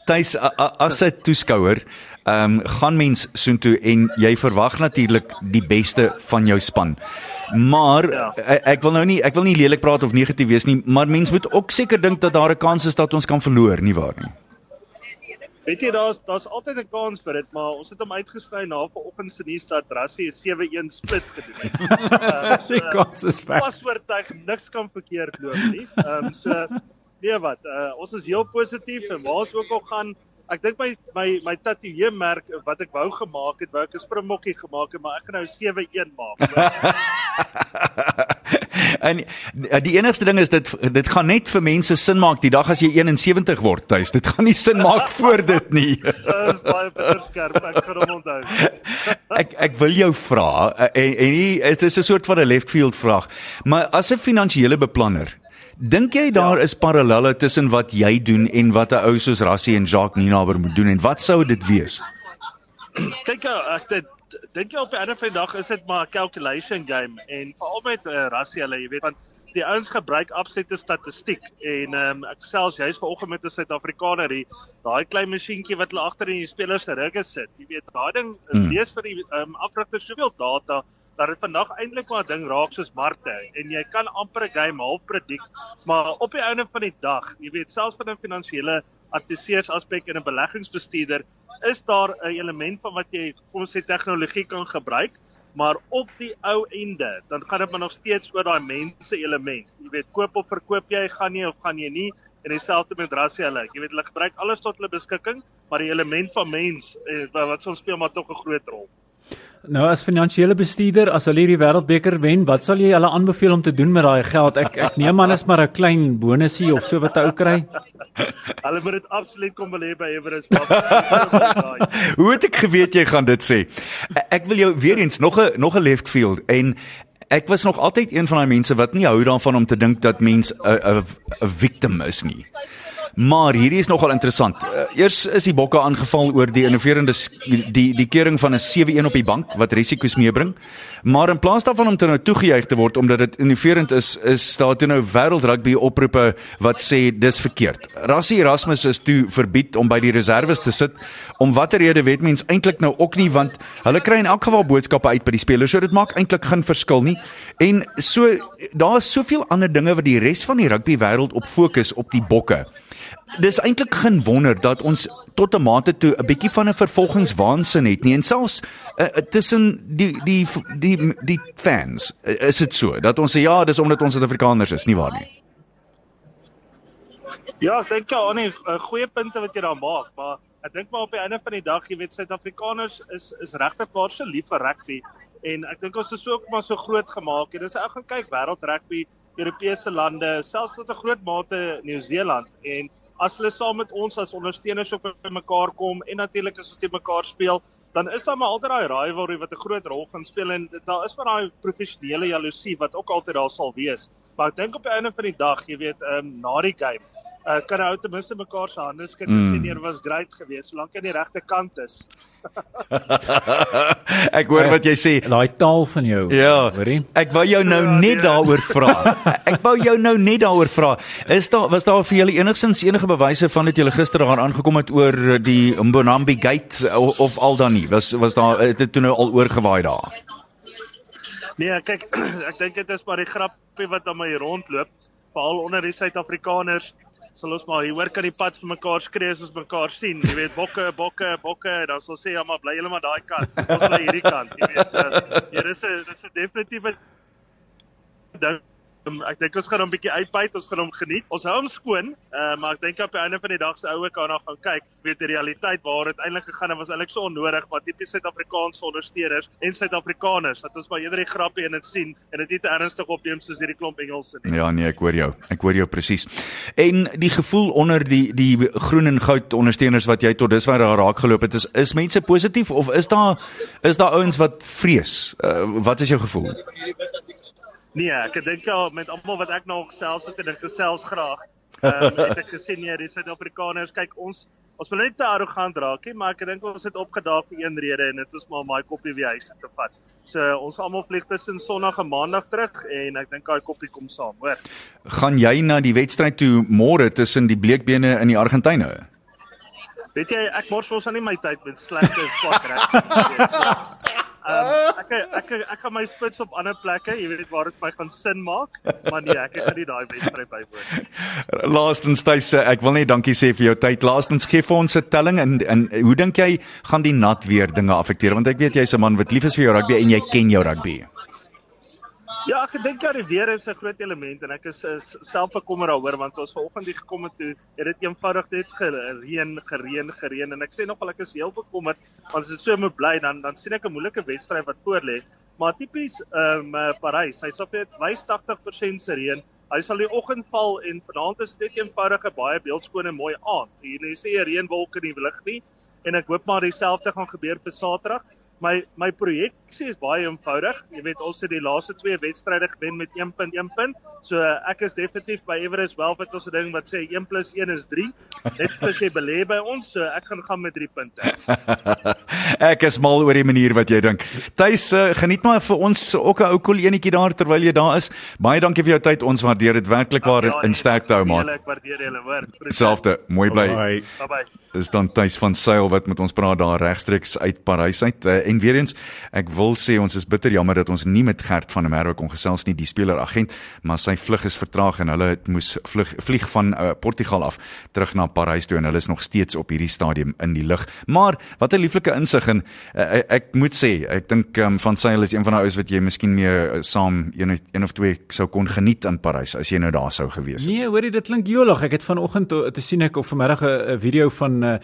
Tuis a- as 'n toeskouer, ehm um, gaan mens soontoe en jy verwag natuurlik die beste van jou span. Maar Ja. ek, ek wil nou nie ek wil nie lelik praat of negatief wees nie, maar mens moet ook seker dink dat daar 'n kans is dat ons kan verloor, nie waar nie? Weet jy daar's daar's altyd 'n kans vir dit, maar ons het hom uitgesny na vanoggend se nuus dat Rassie 'n 7-1 split gedoen het. Uh, Die kans is weg. Pas oortuig niks kan verkeerd loop nie. Ehm um, so nee wat, uh, ons is heel positief en waar ons ook al gaan Ek dink my my my tatoeëermerk wat ek wou gemaak het, wou ek 'n springbokkie gemaak het, maar ek gaan nou 7-1 maak. en eh, die enigste ding is dit dit gaan net vir mense sin maak die dag as jy 71 word, tuis. Dit gaan nie sin maak voor dit nie. Dit is baie bitter skerp. Ek gaan hom onthou. ek ek wil jou vra eh, en en nie dit is 'n soort van 'n left field vraag. Maar as 'n finansiële beplanner, Dink jy daar ja. is parallelle tussen wat jy doen en wat 'n ou soos Rassie en Jacques Ninaber moet doen en wat sou dit wees? Kyk ek dit dink jy op die einde van die dag is dit maar 'n calculation game en veral met uh, Rassie hulle jy weet want die ouens gebruik absolute statistiek en ehm um, ek selfs jy's vanoggend met 'n Suid-Afrikaner hier daai klein masjienkie wat hulle agter in die spelers se rugge sit jy weet daai ding hmm. lees vir die ehm um, afrigter soveel data dat dit vandag eintlik maar 'n ding raak soos markte en jy kan amper 'n game half predik maar op die einde van die dag jy weet selfs van 'n finansiële adviseurs aspek en 'n beleggingsbestuurder is daar 'n element van wat jy ons sê tegnologie kan gebruik maar op die ou einde dan gaan dit maar nog steeds oor daai mense element. Jy weet koop of verkoop jy gaan jy of gaan jy nie en dieselfde met rassie hulle jy weet hulle gebruik alles tot hulle beskikking maar die element van mens eh, wat soms speel maar tog 'n groot rol Nou as finansiële bestuurder, as hulle hierdie wêreldbeker wen, wat sal jy hulle aanbeveel om te doen met daai geld? Ek ek neem aan is maar 'n klein bonusie of so wat ou kry. Hulle moet dit absoluut kom belê by Everest. Hoe het ek geweet jy gaan dit sê? Ek wil jou weer eens nog 'n nog 'n left field en ek was nog altyd een van daai mense wat nie hou daarvan om te dink dat mens 'n 'n 'n victim is nie. Maar hierdie is nogal interessant. Uh, eers is die bokke aangeval oor die innoverende die die kering van 'n 7-1 op die bank wat risiko's meebring. Maar in plaas daarvan om te nou toegejuig te word omdat dit innoverend is, is daar toe nou wêreld rugby oproepe wat sê dis verkeerd. Rassie Erasmus is toe verbied om by die reserves te sit. Om watter rede weet mens eintlik nou ook nie want hulle kry in elk geval boodskappe uit by die spelers. So dit maak eintlik geen verskil nie. En so daar is soveel ander dinge wat die res van die rugby wêreld op fokus op die bokke dis eintlik geen wonder dat ons tot 'n mate toe 'n bietjie van 'n vervolgingswaansin het nie. En selfs uh, tussen die die die die, die fans uh, is dit so dat ons sê ja dis omdat ons Suid-Afrikaners is nie waar nie? Ja, ek dink ja, nee, goeie punte wat jy daar maak, maar ek dink maar op die einde van die dag, jy weet Suid-Afrikaners is is regtig baie so lief vir rugby. En ek dink ons is ook maar so groot gemaak. Dit is ou gaan kyk wêreld rugby, Europese lande, selfs tot 'n groot mate Nieu-Seeland en as hulle saam met ons as ondersteuners op mekaar kom en natuurlik as ons te mekaar speel, dan is daar maar altyd daai rivalry wat 'n groot rol gaan speel en daar is maar daai professionele jaloesie wat ook altyd daar sal wees. Maar ek dink op die einde van die dag, jy weet, ehm um, na die game, uh, kan ou ten minste mekaar se hande skud en sê nee, was great geweest solank aan die regte kant is. ek hoor wat jy sê. Daai taal van jou, ja, hoorie? Ek wou jou nou ja, net nee. daaroor vra. Ek wou jou nou net daaroor vra. Is daar was daar vir julle enigstens enige bewyse van dat julle gister daar aangekom het oor die Mbonambi Gate of, of al dan nie? Was was daar het dit toe nou al oorgewaai daar? Nee, kyk, ek dink dit is maar die grappie wat aan my rondloop, veral onder die Suid-Afrikaners sal ons maar hier hoor kan die pad vir mekaar skree as ons mekaar sien. Jy weet bokke, bokke, bokke, dan sal sê ja maar bly julle maar daai kant. Ons bly hierdie kant. Jy weet, so, hier is 'n dis 'n definitiewe ding Um, ek dink ons gaan hom 'n bietjie uitbyt, ons gaan hom geniet. Ons hou hom skoon, uh, maar ek dink op die einde van die dag se ouer kan nog gaan kyk, weet die realiteit waar dit eintlik gegaan het was eintlik so onnodig, maar tipies Suid-Afrikaanse ondersteuners en Suid-Afrikaners dat ons maar eerder die grappie in dit sien en dit nie te ernstig opneem soos hierdie klomp Engelse nie. Ja nee, ek hoor jou. Ek hoor jou presies. En die gevoel onder die die groen en goud ondersteuners wat jy tot dusver daar raak geloop het, is is mense positief of is daar is daar ouens wat vrees? Uh, wat is jou gevoel? Nee, ek dink ja met almal wat ek nog selfs het en ek gesels graag. Ehm um, het ek gesien nee, die Suid-Afrikaners, kyk ons ons wil net te arrogant raak nie, maar ek dink ons het opgedaag vir een rede en dit is maar my koppie wie huis te vat. So ons almal vlieg tussen Sondag en Maandag terug en ek dink daai koppie kom saam, hoor. Gaan jy na die wedstryd toe môre tussen die Bleekbene en die Argentynë? Weet jy, ek mors mos aan nie my tyd met slegte swak reg. Um, ek ek ek gaan my spits op ander plekke, jy weet waar dit my gaan sin maak, maar nee, ek gaan nie daai wedstryd bywoon. Laastens tuis, ek wil net dankie sê vir jou tyd. Laastens gee vir ons 'n telling en en hoe dink jy gaan die nat weer dinge afekteer want ek weet jy's 'n man wat lief is vir jou rugby en jy ken jou rugby. Ja, ek dink dat die weer is 'n groot element en ek is, is self bekommer daaroor want ons vanoggend hier gekom het toe het dit eenvoudig net gereën, gereën, gereën en ek sê nogal ek is heel bekommerd want as dit so moet bly dan dan sien ek 'n moeilike wedstryd wat voor lê. Maar tipies ehm um, Parys, hy sê dit wys 80% se reën. Hy sal die oggend val en vanaand is dit eenvoudig 'n baie beeldskone mooi aand. Hier jy sê 'n reënwolk in die lug nie en ek hoop maar dieselfde gaan gebeur vir Saterdag my my projek koneksie is baie eenvoudig. Jy weet ons het die laaste twee wedstryde gewen met 1 punt 1 punt. So ek is definitief by Everest wel wat ons ding wat sê 1 + 1 is 3. Net as jy belê by ons, so ek gaan gaan met 3 punte. ek is mal oor die manier wat jy dink. Tuis, uh, geniet maar vir ons ook 'n ou koel enetjie daar terwyl jy daar is. Baie dankie vir jou tyd. Ons waardeer dit werklik waar Ja, in nee, sterkte hou maat. Ek waardeer julle hoor. Selfde, mooi bly. Bye. Bye bye. Dis dan Tuis van Sail wat met ons praat daar regstreeks uit Parys uit. Uh, en weer eens, ek wil sê ons is bitter jammer dat ons nie met Gert van der Merwe kon gesels nie, die speler agent, maar sy vlug is vertraag en hulle het moes vlug vlieg van uh, Portugal af terug na Parys toe en hulle is nog steeds op hierdie stadium in die lug. Maar wat 'n lieflike insig en uh, ek, moet sê, ek dink um, van Sail is een van daai ouens wat jy miskien mee uh, saam een, of- een of twee sou kon geniet in Parys as jy nou daar sou gewees het. Nee, hoorie, dit klink jolig. Ek het vanoggend te, sien ek of vanmiddag 'n video van 'n uh,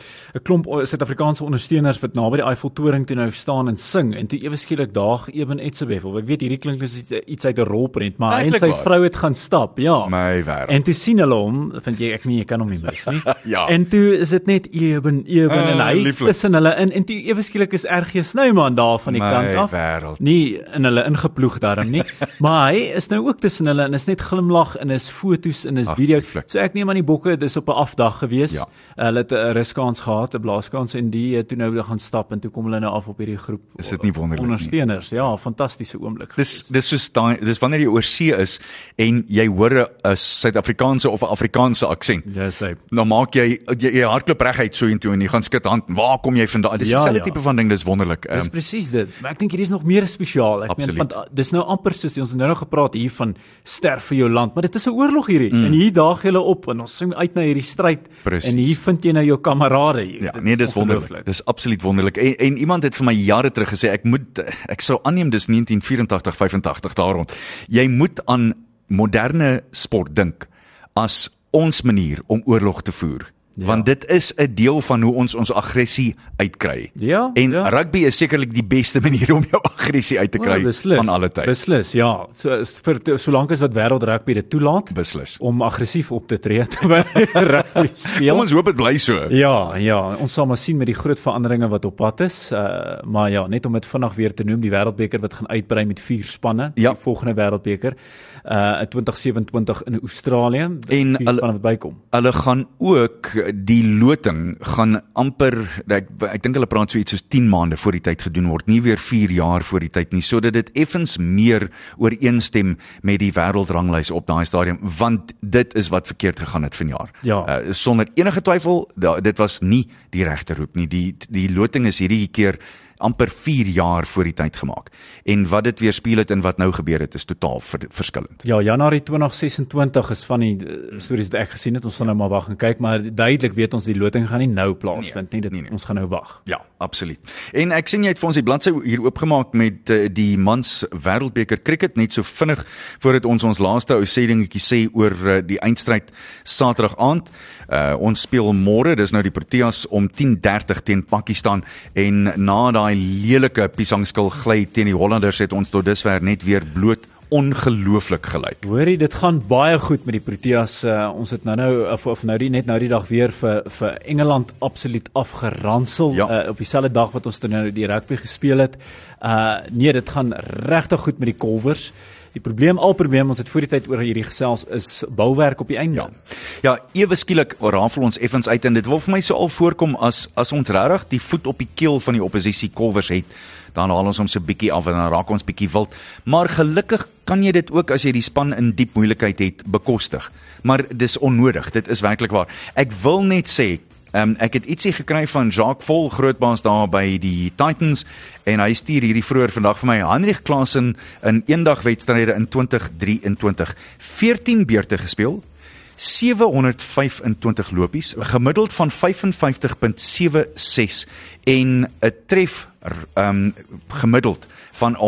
klomp Suid-Afrikaanse ondersteuners wat naby die Eiffeltoring toe nou staan en sing en toe ewe skielik daag Eben Etzebeth of ek weet hierdie klink soos iets, uit 'n rolprent, maar hy en sy waar. vrou het gaan stap, ja. My wêreld. En toe sien hulle hom, vind jy ek nie jy kan hom nie mis nie. Ja. En toe is dit net Eben Eben Ah, en hy lieflik. tussen hulle in en toe ewe skielik is RG Snyman daar van die My kant af. wêreld. Nie in hulle ingeploeg daarin nie, maar hy is nou ook tussen hulle en is net glimlag en is fotos en is Ag, video's. lieflik. So ek neem aan die bokke dis op 'n afdag gewees. Ja. Hulle het 'n ruskans gehad, 'n blaaskans en die toe nou gaan stap en toe kom hulle nou af op hierdie groep. Is dit nie wonderlik? Ondersteuners, ja, fantastiese oomblik. Dis dis soos daai dis wanneer jy oor see is en jy hoor 'n Suid-Afrikaanse of 'n Afrikaanse aksent. Ja, sê. Dan maak jy jy, jy hardloop reguit so intoe en jy gaan skud hand. Waar kom jy vandaan? Dis Ja, dieselfde ja. tipe van ding, dis wonderlik. Dis Um, presies dit. Maar ek dink hier is nog meer spesiaal. Ek meen want uh, dis nou amper soos ons nou nog gepraat hier van sterf vir jou land, maar dit is 'n oorlog hierdie. Mm. En hier daag julle op en ons sing uit na hierdie stryd Presies. en hier vind jy nou jou kamerade hier. Ja, Dit nee, dis wonderlik. Dis absoluut wonderlik. En, en iemand het vir my jare terug gesê ek moet ek sou aanneem dis 1984, 85 daar rond. Jy moet aan moderne sport dink as ons manier om oorlog te voer. Ja. Want dit is 'n deel van hoe ons ons aggressie uitkry. Ja, En ja. rugby is sekerlik die beste manier om jou aggressie uit te kry Ja, beslis. van alle tye. Beslis, ja. So vir solank as wat wêreld rugby dit toelaat Beslis. om aggressief op te tree terwyl rugby speel. Kom ons hoop dit bly so. Ja, ja, ons sal maar sien met die groot veranderinge wat op pad is. Uh maar ja, net om dit vinnig weer te noem, die Wêreldbeker wat gaan uitbrei met vier spanne, Ja. die volgende Wêreldbeker uh in 2027 in Australië. En hulle- wat bykom. Hulle gaan ook die loting gaan amper ek ek dink hulle praat so iets soos 10 maande voor die tyd gedoen word, nie weer 4 jaar voor die tyd nie, sodat dit effens meer ooreenstem met die wêreldranglys op daai stadium, want dit is wat verkeerd gegaan het vanjaar. Ja. Uh, sonder enige twyfel, da, dit was nie die regte roep nie. Die die loting is hierdie keer amper 4 jaar voor die tyd gemaak. En wat dit weerspieël het en wat nou gebeur het is totaal ver, verskillend. Ja, Januarie 2026 is van die uh, stories wat ek gesien het. Ons sal nou maar wag en kyk, maar duidelik weet ons die loting gaan nie nou plaasvind nie. Dit nee, nee. ons gaan nou wag. Ja, absoluut. En ek sien jy het vir ons die bladsy hier oopgemaak met uh, die mans wêreldbeker cricket net so vinnig voordat ons ons laaste ou sê dingetjie sê oor uh, die eindstryd Saterdag aand. Uh, ons speel môre, dis nou die Proteas om 10:30 teen Pakistan en na daai lelike piesangskil gly teen die Hollanders het ons tot dusver net weer bloot ongelooflik gelyk. Hoorie, dit gaan baie goed met die Proteas. Uh, ons het nou nou of, of nou die net nou die dag weer vir vir Engeland absoluut afgeransel Ja. uh, op dieselfde dag wat ons dan nou die rugby gespeel het. Uh nee, dit gaan regtig goed met die Colvers. Die probleem al probleem ons het voor die tyd oor hierdie gesels is bouwerk op die einde. Ja. Ja, ewe skielik rafel ons effens uit en dit wil vir my so al voorkom as as ons regtig die voet op die keel van die oppositie kolwers het, dan haal ons hom so bietjie af en dan raak ons bietjie wild. Maar gelukkig kan jy dit ook as jy die span in diep moeilikheid het bekostig. Maar dis onnodig, dit is werklik waar. Ek wil net sê um, ek het ietsie gekry van Jacques Vol, grootbaas daar by die Titans en hy stuur hierdie vroeër vandag vir my Hendrik Klaasen in eendagwedstryde in 2023 14 beurte gespeel 725 lopies, gemiddeld van 55.76 en 'n tref ehm um, gemiddeld van 147.95.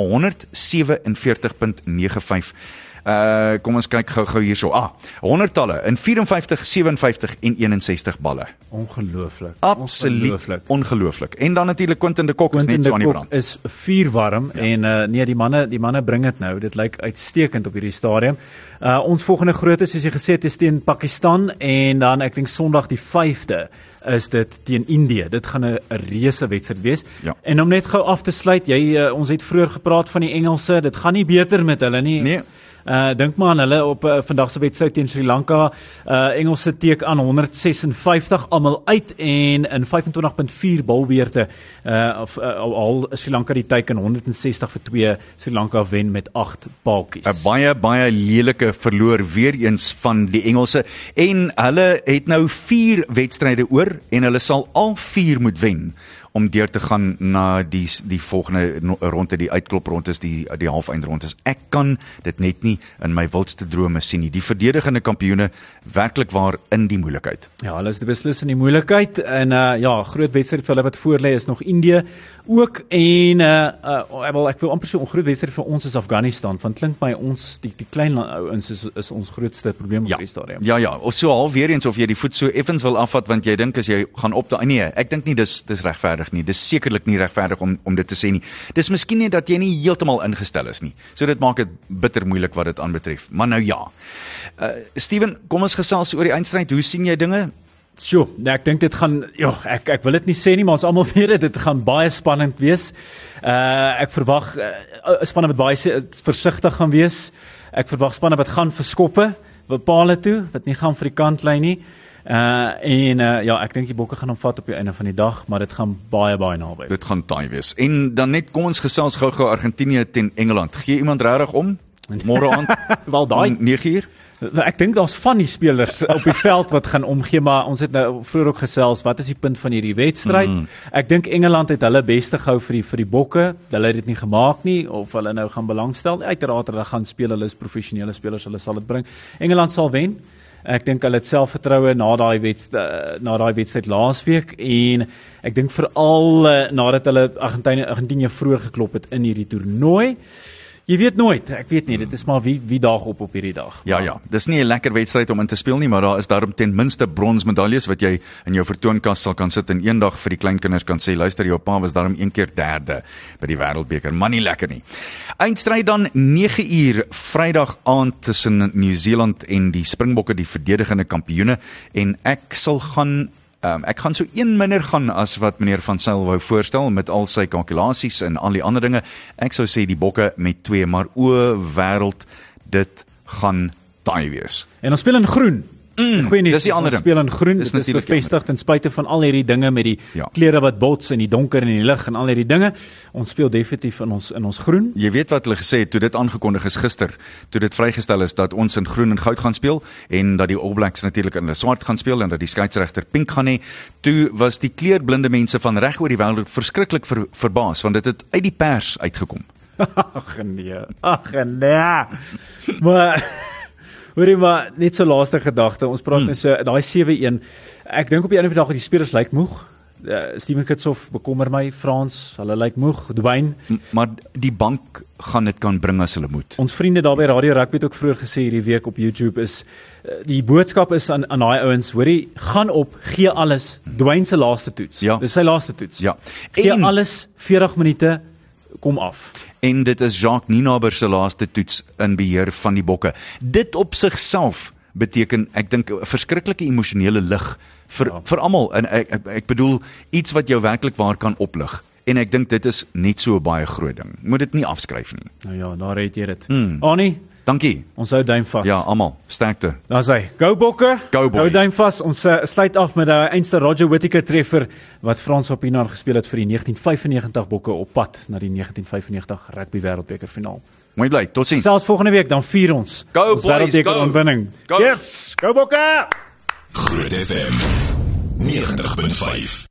Uh kom ons kyk gou-gou hierso. Ah, honderdtalle in 54, 57 en 61 balle. Ongelooflik. Absoluut Ongelooflik. En dan natuurlik Quentin de Kok is Quentin net de so aan die brand. is vuurwarm ja. en uh, nee die manne die manne bring dit nou. Dit lyk uitstekend op hierdie stadium. Uh ons volgende grootte soos jy gesê het is teen Pakistan en dan ek dink Sondag die 5de is dit teen Indië. Dit gaan 'n reuse wedstryd wees. Ja. En om net gou af te sluit, jy uh, ons het vroeër gepraat van die Engelse. Dit gaan nie beter met hulle nie. Nee. Uh dink maar aan hulle op uh, vandag se wedstryd teen Sri Lanka. Uh Engelse teek aan 156 almal uit en in 25.4 balbeurte uh of uh, al Sri Lanka die teiken 160 vir 2 Sri Lanka wen met 8 paaltjies. 'n baie baie lelike verloor weer eens van die Engelse en hulle het nou 4 wedstryde oor en hulle sal al 4 moet wen om deur te gaan na die die volgende ronde die uitkloprondes die die halfeindrondes. Ek kan dit net nie in my wildste drome sien nie. Die verdedigende kampioene werklik waar in die moeilikheid. Ja, hulle is die beslis in die moeilikheid en uh ja, groot wedstryd vir hulle wat voor lê is nog Indië ook en uh, uh ek wil ek wil amper so 'n groot wedstryd vir ons is Afghanistan want klink my ons die die klein ouens is is ons grootste probleem op Ja. hierdie stadium. Ja ja, of so half weer eens of jy die voet so effens wil afvat want jy dink as jy gaan op daai nee, ek dink nie dis dis regverdig nie. Dis sekerlik nie regverdig om om dit te sê nie. Dis miskien net dat jy nie heeltemal ingestel is nie. So dit maak dit bitter moeilik wat dit aanbetref. Maar nou ja. Uh Steven, kom ons gesels oor die eindstryd. Hoe sien jy dinge? Sjoe, nee, ek dink dit gaan ja, ek ek wil dit nie sê nie, maar ons almal weet dit, dit gaan baie spannend wees. Uh ek verwag uh, spanne wat baie se- versigtig gaan wees. Ek verwag spanne wat gaan verskoppe, bepale toe, wat nie gaan vir die kantlyn nie. Uh en uh, ja, ek dink die bokke gaan hom vat op die einde van die dag, maar dit gaan baie baie naby. Dit gaan taai wees. En dan net kom ons gesels gou-gou Argentinië teen Engeland. Gee iemand regtig om? Môre aand Wel daai om 9uur? Ek dink daar's van die spelers op die veld wat gaan omgee, maar ons het nou vroeër ook gesels, wat is die punt van hierdie wedstryd? Mm. Ek dink Engeland het hulle beste gehou vir die vir die bokke. Hulle het dit nie gemaak nie of hulle nou gaan belangstel. Uiteraard hulle gaan speel, hulle is professionele spelers, hulle sal dit bring. Engeland sal wen. Ek dink hulle het selfvertroue na daai wedstryd na daai wedstryd laasweek en ek dink veral uh, nadat hulle Argentinië Argentinië vroeër geklop het in hierdie toernooi. Jy weet nooit, ek weet nie, dit is maar wie wie daag op op hierdie dag. Ja ja, dis nie 'n lekker wedstryd om in te speel nie, maar daar is daarom ten minste bronsmedaljes wat jy in jou vertoonkas sal kan sit en eendag vir die kleinkinders kan sê, luister jou pa was daarom een keer derde by die wêreldbeker, man nie lekker nie. Eindstryd dan 9 uur Vrydag aand tussen Nieu-Seeland en die Springbokke, die verdedigende kampioene en ek sal gaan Um, ek gaan so een minder gaan as wat meneer van Sail wou voorstel met al sy kalkulasies en al die ander dinge. Ek sou sê die bokke met 2, maar o wêreld, dit gaan taai wees. En ons speel in groen. Mm, Goeie nuus. dis die ander ding. speel in groen. Dis Dit is bevestig ten spyte van al hierdie dinge met die Ja. kleure wat bots en die donker en die lig en al hierdie dinge. Ons speel definitief in ons in ons groen. Jy weet wat hulle gesê het toe dit aangekondig is gister, toe dit vrygestel is dat ons in groen en goud gaan speel en dat die All Blacks natuurlik in hulle swart gaan speel en dat die skeieregter pink gaan hê. Toe was die kleurblinde mense van reg oor die wêreld verskriklik ver, verbaas want dit het uit die pers uitgekom. Ag nee. Ag nee. Maar hoorie maar net so laaste gedagte. Ons praat hmm. net so daai 7-1. Ek dink op die einde van die dag dat die spelers lyk moeg. Uh, Steven Kitsoff bekommer my Frans, hulle lyk moeg. Dwayne M maar die bank gaan dit kan bring as hulle moet. Ons vriende daar by Radio Rugby het ook vroeër gesê hierdie week op YouTube is eh, die boodskap is aan aan daai ouens, hoorie, gaan op, gee alles. Dwayne se laaste toets. Ja. Dis sy laaste toets. Ja. Gee En- alles 40 minute kom af. En dit is Jacques Nienaber se laaste toets in beheer van die bokke. Dit op sigself beteken ek dink 'n verskriklike emosionele lig vir ja. vir almal en ek, ek ek bedoel iets wat jou werklik waar kan oplig. En ek dink dit is net so 'n baie groot ding. Moet dit nie afskryf nie. Nou ja, daar het jy dit. Hmm. Annie, Dankie. ons hou duim vas. Ja, almal, sterkte. Daar's hy. Go Bokke. Go boys. Hou duim vas. Ons uh, sluit af met 'n uh, einste Roger Whittaker treffer wat Frans op Pienaar gespeel het vir die 1995 Bokke op pad na die 1995 Rugby Wêreldbeker finaal. Mooi bly. Totsiens. Selfs volgende week dan vier ons Go, ons boys, Wêreldbeker go. oorwinning. Go. Yes, go Bokke. Groot FM 90.5